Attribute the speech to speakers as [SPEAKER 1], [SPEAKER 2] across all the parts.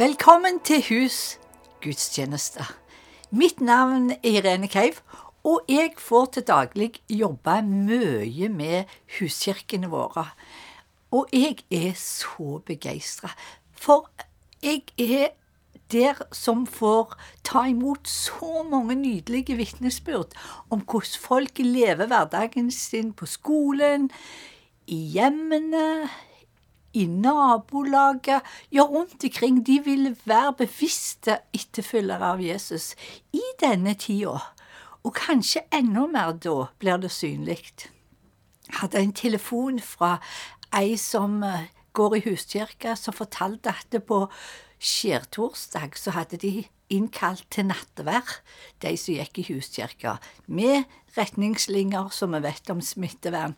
[SPEAKER 1] Velkommen til Hus gudstjeneste. Mitt navn er Irene Keiv, og jeg får til daglig jobbe mye med huskirkene våre. Og jeg er så begeistra, for jeg er der som får ta imot så mange nydelige vitnesbyrd om hvordan folk lever hverdagen sin på skolen, i hjemmene, i nabolaget, ja, rundt omkring. De vil være bevisste etterfølgere av Jesus i denne tida. Og kanskje enda mer da blir det synlig. Hadde en telefon fra ei som eh, går i huskirka, som fortalte at på skjærtorsdag så hadde de innkalt til nattvær, de som gikk i huskirka, med retningslinjer som vi vet om smittevern.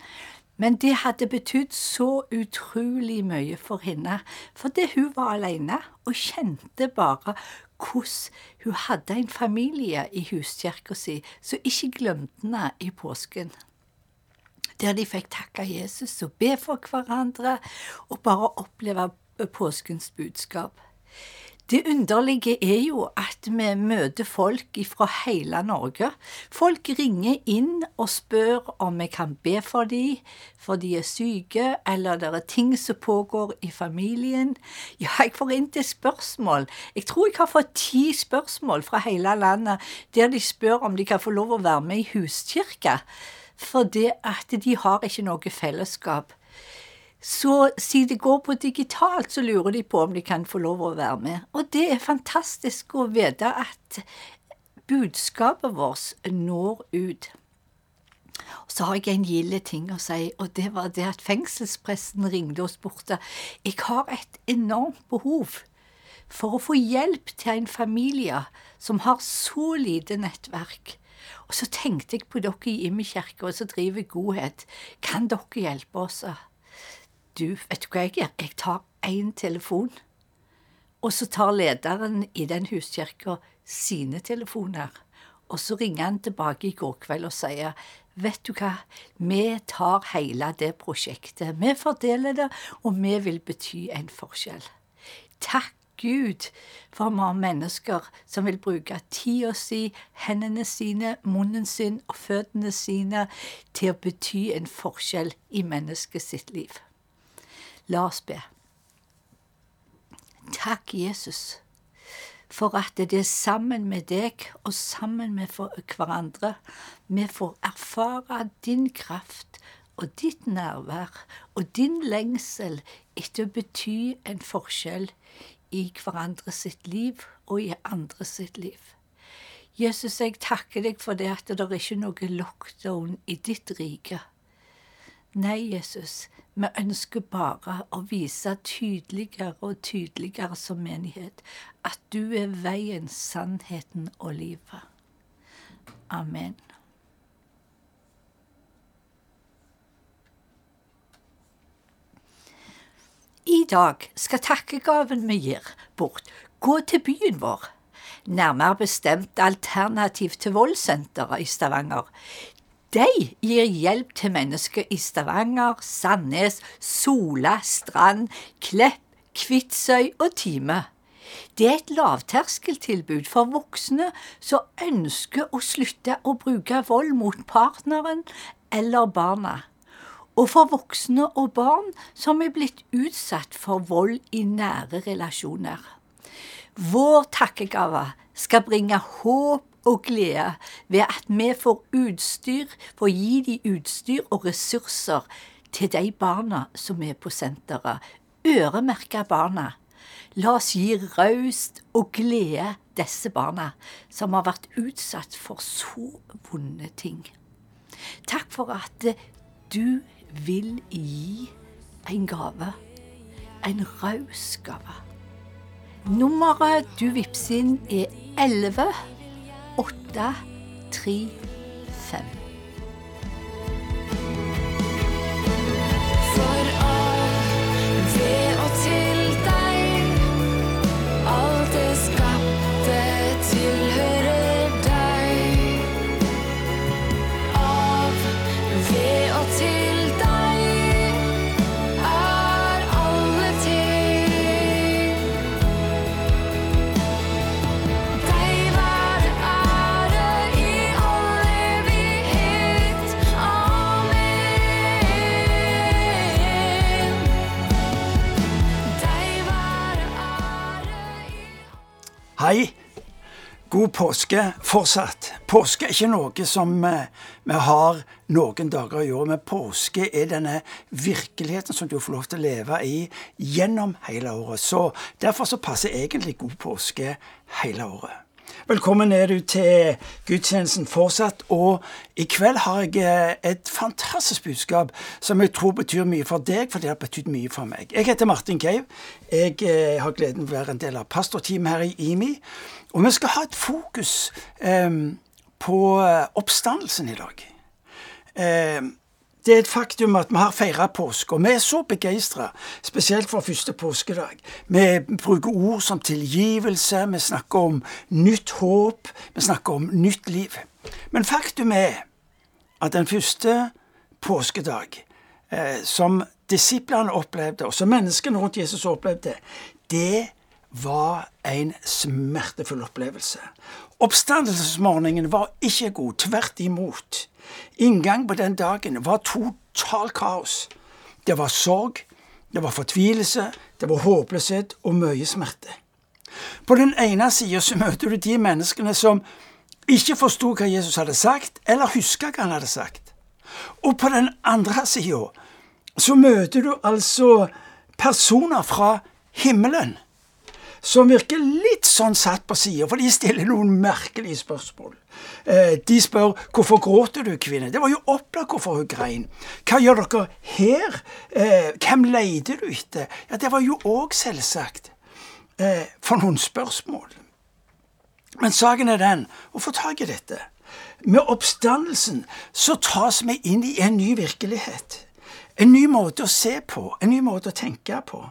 [SPEAKER 1] Men det hadde betydd så utrolig mye for henne, fordi hun var alene og kjente bare hvordan hun hadde en familie i huskirka si som ikke glemte henne i påsken. Der de fikk takke Jesus og be for hverandre og bare oppleve påskens budskap. Det underlige er jo at vi møter folk fra hele Norge. Folk ringer inn og spør om vi kan be for dem, for de er syke, eller det er ting som pågår i familien. Ja, jeg får inn til spørsmål. Jeg tror jeg har fått ti spørsmål fra hele landet der de spør om de kan få lov å være med i huskirka, fordi at de har ikke noe fellesskap. Så siden det går på digitalt, så lurer de på om de kan få lov å være med. Og det er fantastisk å vite at budskapet vårt når ut. Og så har jeg en gilde ting å si, og det var det at fengselspresten ringte og spurte Jeg har et enormt behov for å få hjelp til en familie som har så lite nettverk. Og så tenkte jeg på dere i Imi og som driver Godhet. Kan dere hjelpe oss? Du, vet du hva jeg gjør? Jeg tar én telefon, og så tar lederen i den huskirka sine telefoner. Og så ringer han tilbake i går kveld og sier vet du hva, vi tar hele det prosjektet. Vi fordeler det, og vi vil bety en forskjell. Takk Gud for vi har mennesker som vil bruke tida si, hendene sine, munnen sin og føttene sine til å bety en forskjell i mennesket sitt liv. La oss be. Takk, Jesus, for at det er sammen med deg og sammen med hverandre vi får erfare din kraft og ditt nærvær og din lengsel etter å bety en forskjell i hverandre sitt liv og i andre sitt liv. Jesus, jeg takker deg for det at det er ikke noe lockdown i ditt rike. Nei, Jesus, vi ønsker bare å vise tydeligere og tydeligere som menighet at du er veien, sannheten og livet. Amen. I dag skal takkegaven vi gir bort, gå til byen vår. Nærmere bestemt Alternativ til voldsenteret i Stavanger. De gir hjelp til mennesker i Stavanger, Sandnes, Sola, Strand, Klepp, Kvitsøy og Time. Det er et lavterskeltilbud for voksne som ønsker å slutte å bruke vold mot partneren eller barna, og for voksne og barn som er blitt utsatt for vold i nære relasjoner. Vår takkegave skal bringe håp og glede ved at vi får utstyr, får gi de utstyr og ressurser til de barna som er på senteret. Øremerke barna. La oss gi raust og glede disse barna som har vært utsatt for så vonde ting. Takk for at du vil gi en gave. En raus gave. Nummeret du vippser inn, er 11 åtte, tre, fem.
[SPEAKER 2] God påske fortsatt. Påske er ikke noe som eh, vi har noen dager i år, men påske er denne virkeligheten som du får lov til å leve i gjennom hele året. Så Derfor så passer egentlig god påske hele året. Velkommen er du til gudstjenesten fortsatt. Og i kveld har jeg eh, et fantastisk budskap som jeg tror betyr mye for deg, for det har betydd mye for meg. Jeg heter Martin Cave. Jeg eh, har gleden av å være en del av pastorteamet her i IMI. Og vi skal ha et fokus eh, på eh, oppstandelsen i dag. Eh, det er et faktum at vi har feira påske, og vi er så begeistra, spesielt for første påskedag. Vi bruker ord som tilgivelse, vi snakker om nytt håp, vi snakker om nytt liv. Men faktum er at den første påskedag, eh, som disiplene opplevde, og som menneskene rundt Jesus opplevde, det var en smertefull opplevelse. Oppstandelsesmorgenen var ikke god, tvert imot. Inngang på den dagen var total kaos. Det var sorg, det var fortvilelse, det var håpløshet og mye smerte. På den ene sida så møter du de menneskene som ikke forsto hva Jesus hadde sagt, eller huska hva han hadde sagt. Og på den andre sida så møter du altså personer fra himmelen som virker litt sånn satt på sida, for de stiller noen merkelige spørsmål. Eh, de spør 'Hvorfor gråter du, kvinne?' Det var jo opplagt hvorfor hun grein. 'Hva gjør dere her?' Eh, 'Hvem leter du etter?' Ja, det var jo òg selvsagt eh, for noen spørsmål. Men saken er den, å få tak i dette Med oppstandelsen så tas vi inn i en ny virkelighet. En ny måte å se på, en ny måte å tenke på.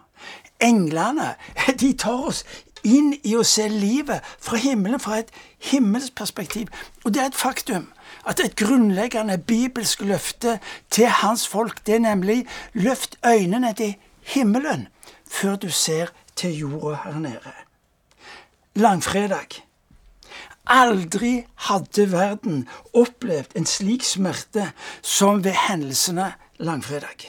[SPEAKER 2] Englene de tar oss inn i å se livet fra himmelen, fra et himmelsk perspektiv. Og det er et faktum at et grunnleggende bibelsk løfte til hans folk, det er nemlig løft øynene til himmelen før du ser til jorda her nede. Langfredag. Aldri hadde verden opplevd en slik smerte som ved hendelsene langfredag.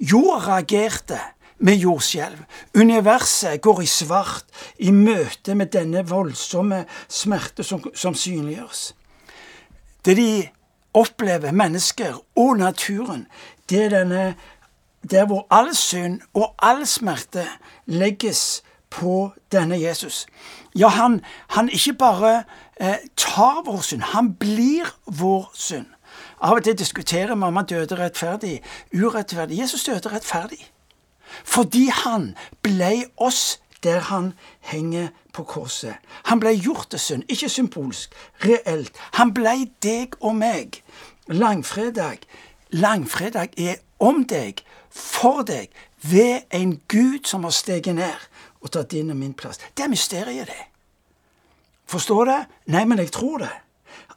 [SPEAKER 2] Jorda reagerte med jordskjelv. Universet går i svart i møte med denne voldsomme smerte som, som synliggjøres. Det de opplever, mennesker og naturen, det er denne der hvor all synd og all smerte legges på denne Jesus. Ja, han, han ikke bare eh, tar vår synd, han blir vår synd. Av og til diskuterer vi om han døde rettferdig, urettferdig. Jesus døde rettferdig. Fordi han blei oss der han henger på korset. Han blei gjort til synd, ikke symbolsk, reelt. Han blei deg og meg. Langfredag. Langfredag er om deg, for deg, ved en Gud som har steget ned og tatt din og min plass. Det er mysteriet, det. Forstår det? Nei, men jeg tror det.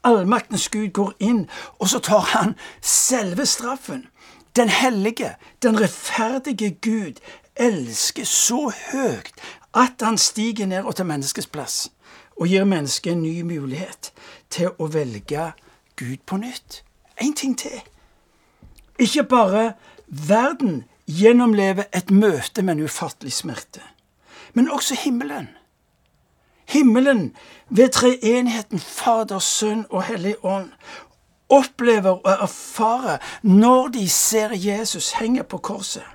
[SPEAKER 2] Allmaktens Gud går inn, og så tar han selve straffen. Den hellige, den rettferdige Gud elsker så høyt at han stiger ned og tar menneskets plass og gir mennesket en ny mulighet til å velge Gud på nytt. En ting til. Ikke bare verden gjennomlever et møte med en ufattelig smerte, men også himmelen. Himmelen ved treenigheten Fader, Sønn og Hellig Ånd opplever og erfarer når de ser Jesus henge på korset,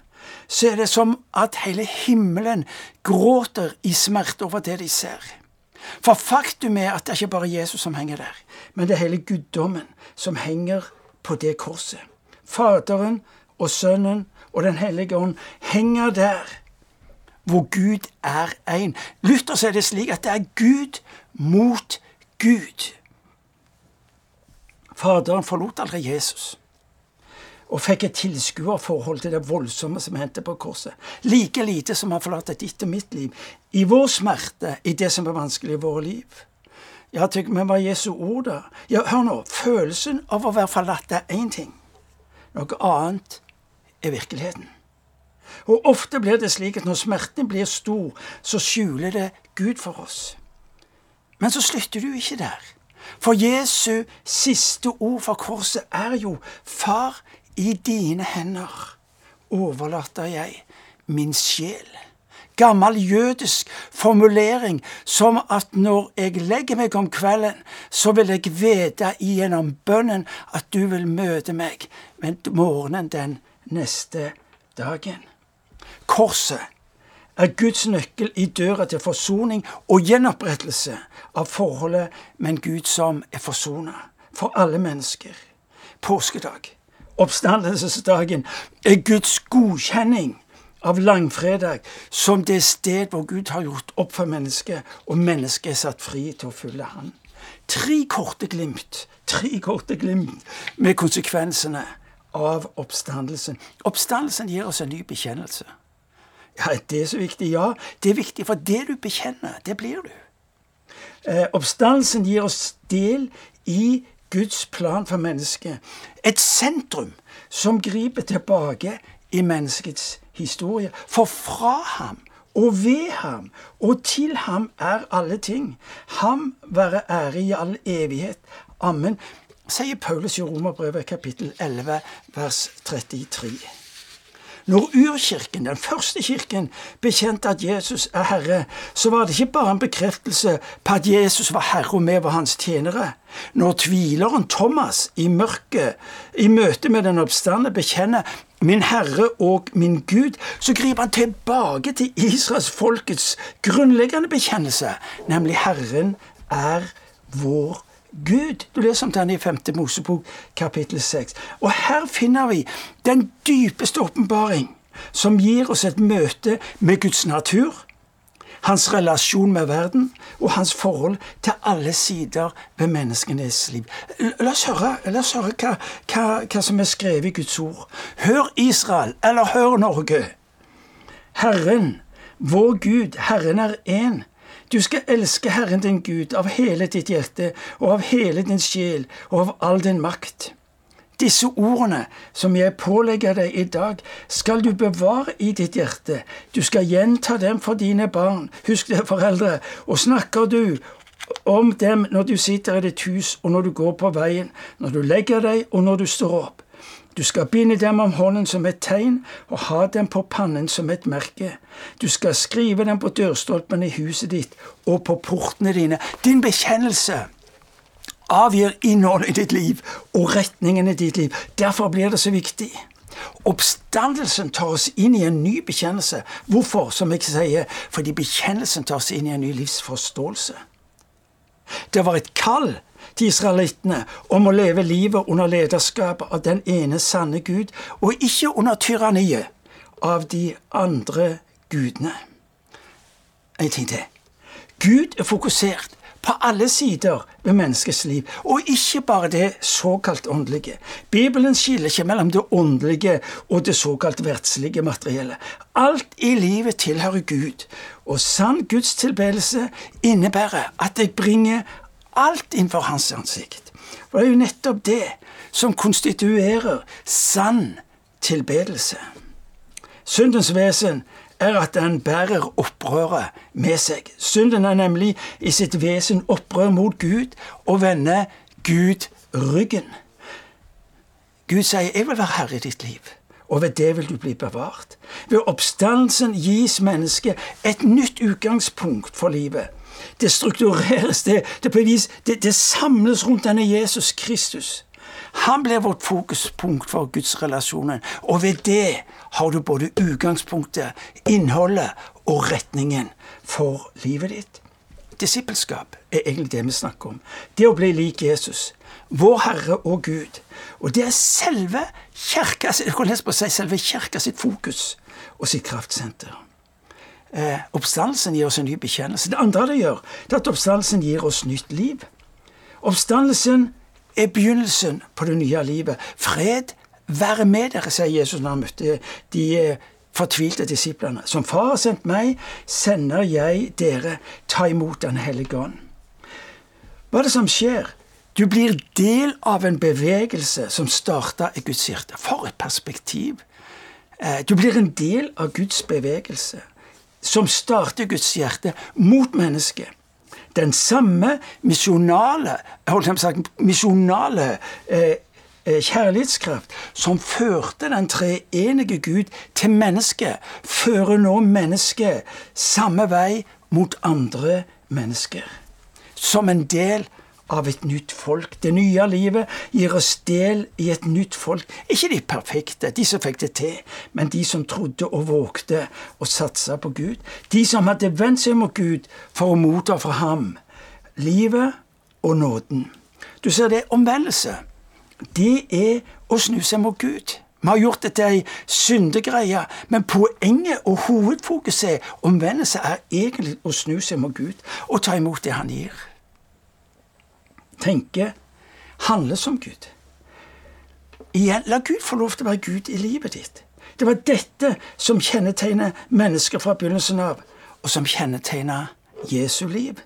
[SPEAKER 2] så er det som at hele himmelen gråter i smerte over det de ser. For faktum er at det er ikke bare Jesus som henger der, men det er hele guddommen som henger på det korset. Faderen og Sønnen og Den hellige ånd henger der hvor Gud er én. Luther sier det slik at det er Gud mot Gud. Faderen forlot aldri Jesus og fikk et tilskuerforhold til det voldsomme som hendte på korset. Like lite som han forlater ditt og mitt liv, i vår smerte, i det som er vanskelig i våre liv. Ja, tenk, men hva er Jesu ord, da? Ja, hør nå. Følelsen av å være forlatt er én ting. Noe annet er virkeligheten. Og ofte blir det slik at når smerten blir stor, så skjuler det Gud for oss. Men så slutter du ikke der. For Jesu siste ord fra korset er jo Far, i dine hender overlater jeg min sjel. gammel jødisk formulering som at når jeg legger meg om kvelden, så vil jeg vite gjennom bønnen at du vil møte meg med morgenen den neste dagen. Korset er Guds nøkkel i døra til forsoning og gjenopprettelse av forholdet med en Gud som er forsona for alle mennesker. Påskedag, oppstandelsesdagen, er Guds godkjenning av langfredag som det sted hvor Gud har gjort opp for mennesket, og mennesket er satt fri til å følge Han. Tre korte glimt, tre korte glimt med konsekvensene av oppstandelsen. Oppstandelsen gir oss en ny bekjennelse. Ja, det er så viktig? Ja, det er viktig, for det du bekjenner, det blir du. Eh, oppstandelsen gir oss del i Guds plan for mennesket. Et sentrum som griper tilbake i menneskets historie. For fra ham og ved ham og til ham er alle ting. Ham være ære i all evighet. Amen. Sier Paulus i Romerbrevet kapittel 11 vers 33. Når urkirken, den første kirken, bekjente at Jesus er Herre, så var det ikke bare en bekreftelse på at Jesus var Herre og vi var hans tjenere. Når tvileren Thomas i mørket, i møte med den oppstande, bekjenner min Herre og min Gud, så griper han tilbake til Israels folkets grunnleggende bekjennelse, nemlig Herren er vår Gud. Du leser om den i 5. Mosebok kapittel 6. Og her finner vi den dypeste åpenbaring som gir oss et møte med Guds natur, hans relasjon med verden og hans forhold til alle sider ved menneskenes liv. La oss høre, la oss høre hva, hva, hva som er skrevet i Guds ord. Hør Israel, eller hør Norge. Herren, vår Gud, Herren er én. Du skal elske Herren din Gud av hele ditt hjerte og av hele din sjel og av all din makt. Disse ordene som jeg pålegger deg i dag, skal du bevare i ditt hjerte. Du skal gjenta dem for dine barn. Husk det, foreldre. Og snakker du om dem når du sitter i ditt hus, og når du går på veien, når du legger deg, og når du står opp. Du skal binde dem om hånden som et tegn, og ha dem på pannen som et merke. Du skal skrive dem på dørstolpen i huset ditt og på portene dine. Din bekjennelse avgjør innholdet i ditt liv og retningen i ditt liv. Derfor blir det så viktig. Oppstandelsen tar oss inn i en ny bekjennelse. Hvorfor? Som jeg sier, fordi bekjennelsen tar oss inn i en ny livsforståelse. Det var et kall til israelittene om å leve livet under lederskapet av den ene sanne Gud, og ikke under tyranniet av de andre gudene. En ting til. Gud er fokusert på alle sider ved menneskets liv, og ikke bare det såkalt åndelige. Bibelen skiller ikke mellom det åndelige og det såkalt verdslige materielle. Alt i livet tilhører Gud, og sann gudstilbedelse innebærer at jeg bringer alt innenfor hans ansikt. For det er jo nettopp det som konstituerer sann tilbedelse. Syndens vesen er at den bærer opprøret med seg. Synden er nemlig i sitt vesen opprør mot Gud og vender Gud ryggen. Gud sier 'Jeg vil være herre i ditt liv', og ved det vil du bli bevart. Ved oppstandelsen gis mennesket et nytt utgangspunkt for livet. Det struktureres, det, det, bevis, det, det samles rundt denne Jesus Kristus. Han blir vårt fokuspunkt for gudsrelasjonen, og ved det har du både utgangspunktet, innholdet og retningen for livet ditt. Disippelskap er egentlig det vi snakker om. Det å bli lik Jesus, vår Herre og Gud. Og det er selve kirka, på selve kirka sitt fokus og sitt kraftsenter. Eh, oppstandelsen gir oss en ny bekjennelse. Det andre det gjør, det er at oppstandelsen gir oss nytt liv. Oppstandelsen er begynnelsen på det nye livet. Fred være med dere, sier Jesus når han møtte de eh, fortvilte disiplene. Som Far har sendt meg, sender jeg dere. Ta imot Den hellige ånd. Hva er det som skjer? Du blir del av en bevegelse som starta i Guds hjerte. For et perspektiv! Eh, du blir en del av Guds bevegelse som starter Guds hjerte mot mennesket. Den samme misjonale, misjonale eh, eh, kjærlighetskraft som førte den treenige Gud til mennesket, fører nå mennesket samme vei mot andre mennesker. Som en del av et nytt folk. Det nye livet gir oss del i et nytt folk. Ikke de perfekte, de som fikk det til, men de som trodde og vågte å satse på Gud. De som hadde vendt seg mot Gud for å motta fra ham livet og nåden. Du ser det omvendelse. Det er å snu seg mot Gud. Vi har gjort det til ei syndegreie, men poenget og hovedfokuset omvendelse er egentlig å snu seg mot Gud og ta imot det han gir. Tenke, handle som Gud. Igjen, la Gud få lov til å være Gud i livet ditt. Det var dette som kjennetegner mennesker fra begynnelsen av, og som kjennetegner Jesu liv.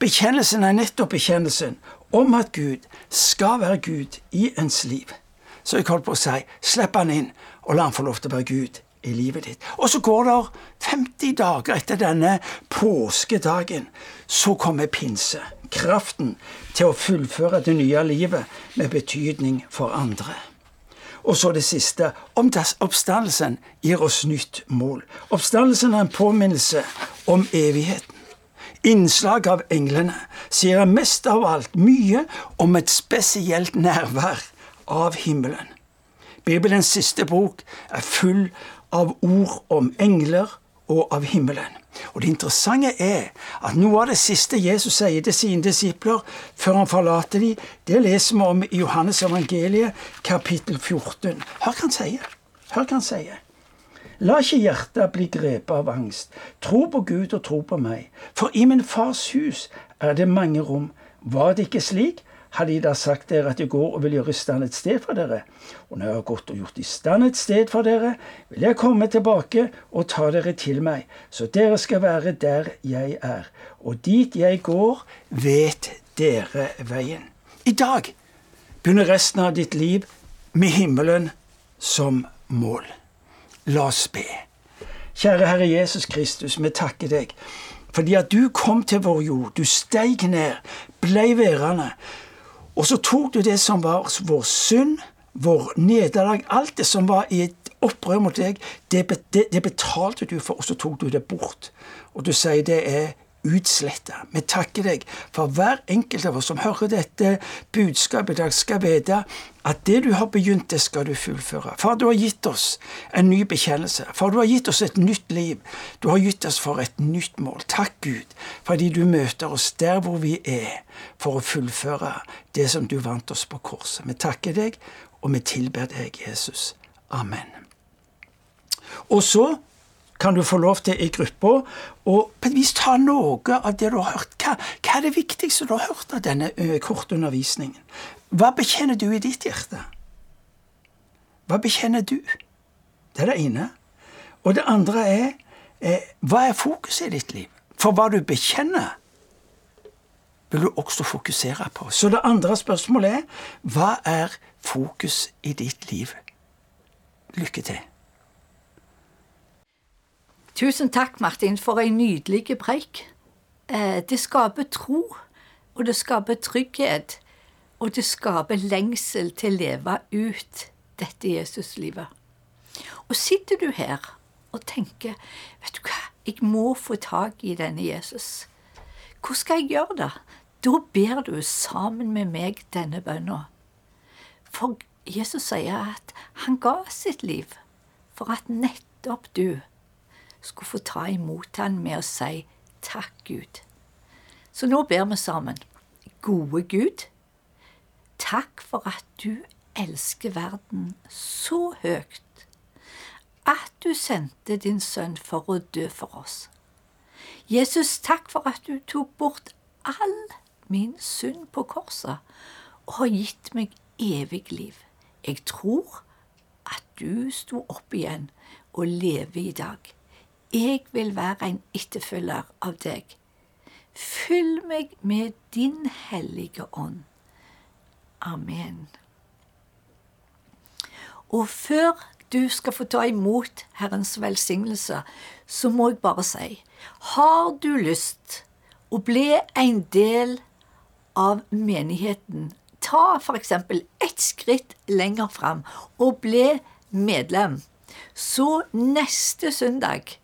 [SPEAKER 2] Bekjennelsen er nettopp bekjennelsen om at Gud skal være Gud i ens liv. Så jeg holdt på å si slipp han inn, og la han få lov til å være Gud i livet ditt. Og så går det 50 dager etter denne påskedagen. Så kommer pinse. Kraften til å fullføre det nye livet med betydning for andre. Og så det siste. Om oppstandelsen gir oss nytt mål. Oppstandelsen er en påminnelse om evigheten. Innslag av englene sier mest av alt mye om et spesielt nærvær av himmelen. Bibelens siste bok er full av ord om engler og av himmelen. Og Det interessante er at noe av det siste Jesus sier til sine disipler før han forlater dem, det leser vi om i Johannes evangeliet kapittel 14. Hør hva han sier. Hør hva han sier. La ikke hjertet bli grepet av angst. Tro på Gud og tro på meg. For i min fars hus er det mange rom. Var det ikke slik, hadde jeg da sagt dere at jeg går og vil gjøre i stand et sted for dere. Og når jeg har gått og gjort i stand et sted for dere, vil jeg komme tilbake og ta dere til meg, så dere skal være der jeg er. Og dit jeg går, vet dere veien. I dag begynner resten av ditt liv med himmelen som mål. La oss be. Kjære Herre Jesus Kristus, vi takker deg fordi at du kom til vår jord. Du steig ned, blei værende. Og så tok du det som var vår synd, vår nederlag, alt det som var i et opprør mot deg, det, det, det betalte du for, og så tok du det bort. Og du sier det er utsletta. Vi takker deg for hver enkelt av oss som hører dette budskapet i dag, skal vite at det du har begynt, det skal du fullføre. Far, du har gitt oss en ny bekjennelse. Far, du har gitt oss et nytt liv. Du har gitt oss for et nytt mål. Takk, Gud, fordi du møter oss der hvor vi er, for å fullføre det som du vant oss på korset. Vi takker deg, og vi tilber deg, Jesus. Amen. Og så kan du få lov til i gruppa å på et vis ta noe av det du har hørt. Hva, hva er det viktigste du har hørt av denne korte undervisningen? Hva bekjenner du i ditt hjerte? Hva bekjenner du? Det er det ene. Og det andre er eh, hva er fokuset i ditt liv? For hva du bekjenner, vil du også fokusere på. Så det andre spørsmålet er hva er fokus i ditt liv? Lykke til.
[SPEAKER 1] Tusen takk, Martin, for en nydelig preik. Eh, det skaper tro, og det skaper trygghet, og det skaper lengsel til å leve ut dette Jesuslivet. Og sitter du her og tenker vet du hva, jeg må få tak i denne Jesus. Hvor skal jeg gjøre det? Da ber du sammen med meg denne bønna. For Jesus sier at han ga sitt liv for at nettopp du skulle få ta imot han med å si takk, Gud. Så nå ber vi sammen. Gode Gud, takk for at du elsker verden så høyt at du sendte din sønn for å dø for oss. Jesus, takk for at du tok bort all min synd på korset og har gitt meg evig liv. Jeg tror at du sto opp igjen og lever i dag. Jeg vil være en etterfølger av deg. Fyll meg med din hellige ånd. Amen. Og før du skal få ta imot Herrens velsignelse, så må jeg bare si, har du lyst å bli en del av menigheten ta f.eks. ett skritt lenger fram og bli medlem, så neste søndag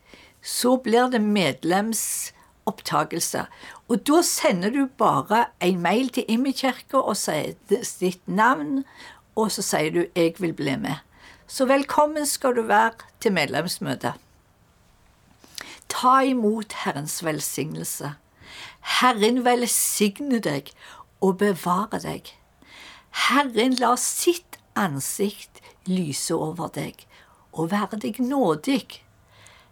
[SPEAKER 1] så blir det medlemsopptakelse. Og da sender du bare en mail til Imekirka og sier ditt navn, og så sier du 'jeg vil bli med'. Så velkommen skal du være til medlemsmøte. Ta imot Herrens velsignelse. Herren velsigne deg og bevare deg. Herren la sitt ansikt lyse over deg og være deg nådig.